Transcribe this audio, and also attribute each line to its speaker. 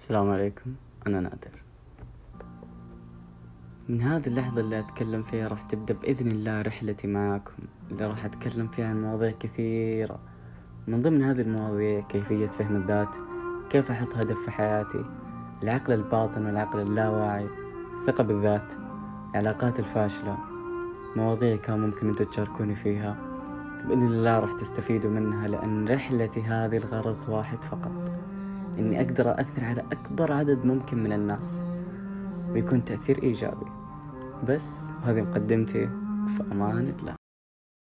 Speaker 1: السلام عليكم. أنا نادر. من هذه اللحظة اللي أتكلم فيها راح تبدأ بإذن الله رحلتي معاكم. اللي راح أتكلم فيها عن مواضيع كثيرة. من ضمن هذه المواضيع كيفية فهم الذات كيف أحط هدف في حياتي العقل الباطن والعقل اللاواعي الثقة بالذات العلاقات الفاشلة مواضيع كان ممكن أنتوا تشاركوني فيها. بإذن الله راح تستفيدوا منها لأن رحلتي هذه الغرض واحد فقط. إني أقدر أثر على أكبر عدد ممكن من الناس ويكون تأثير إيجابي. بس وهذه مقدمتي في أمان الله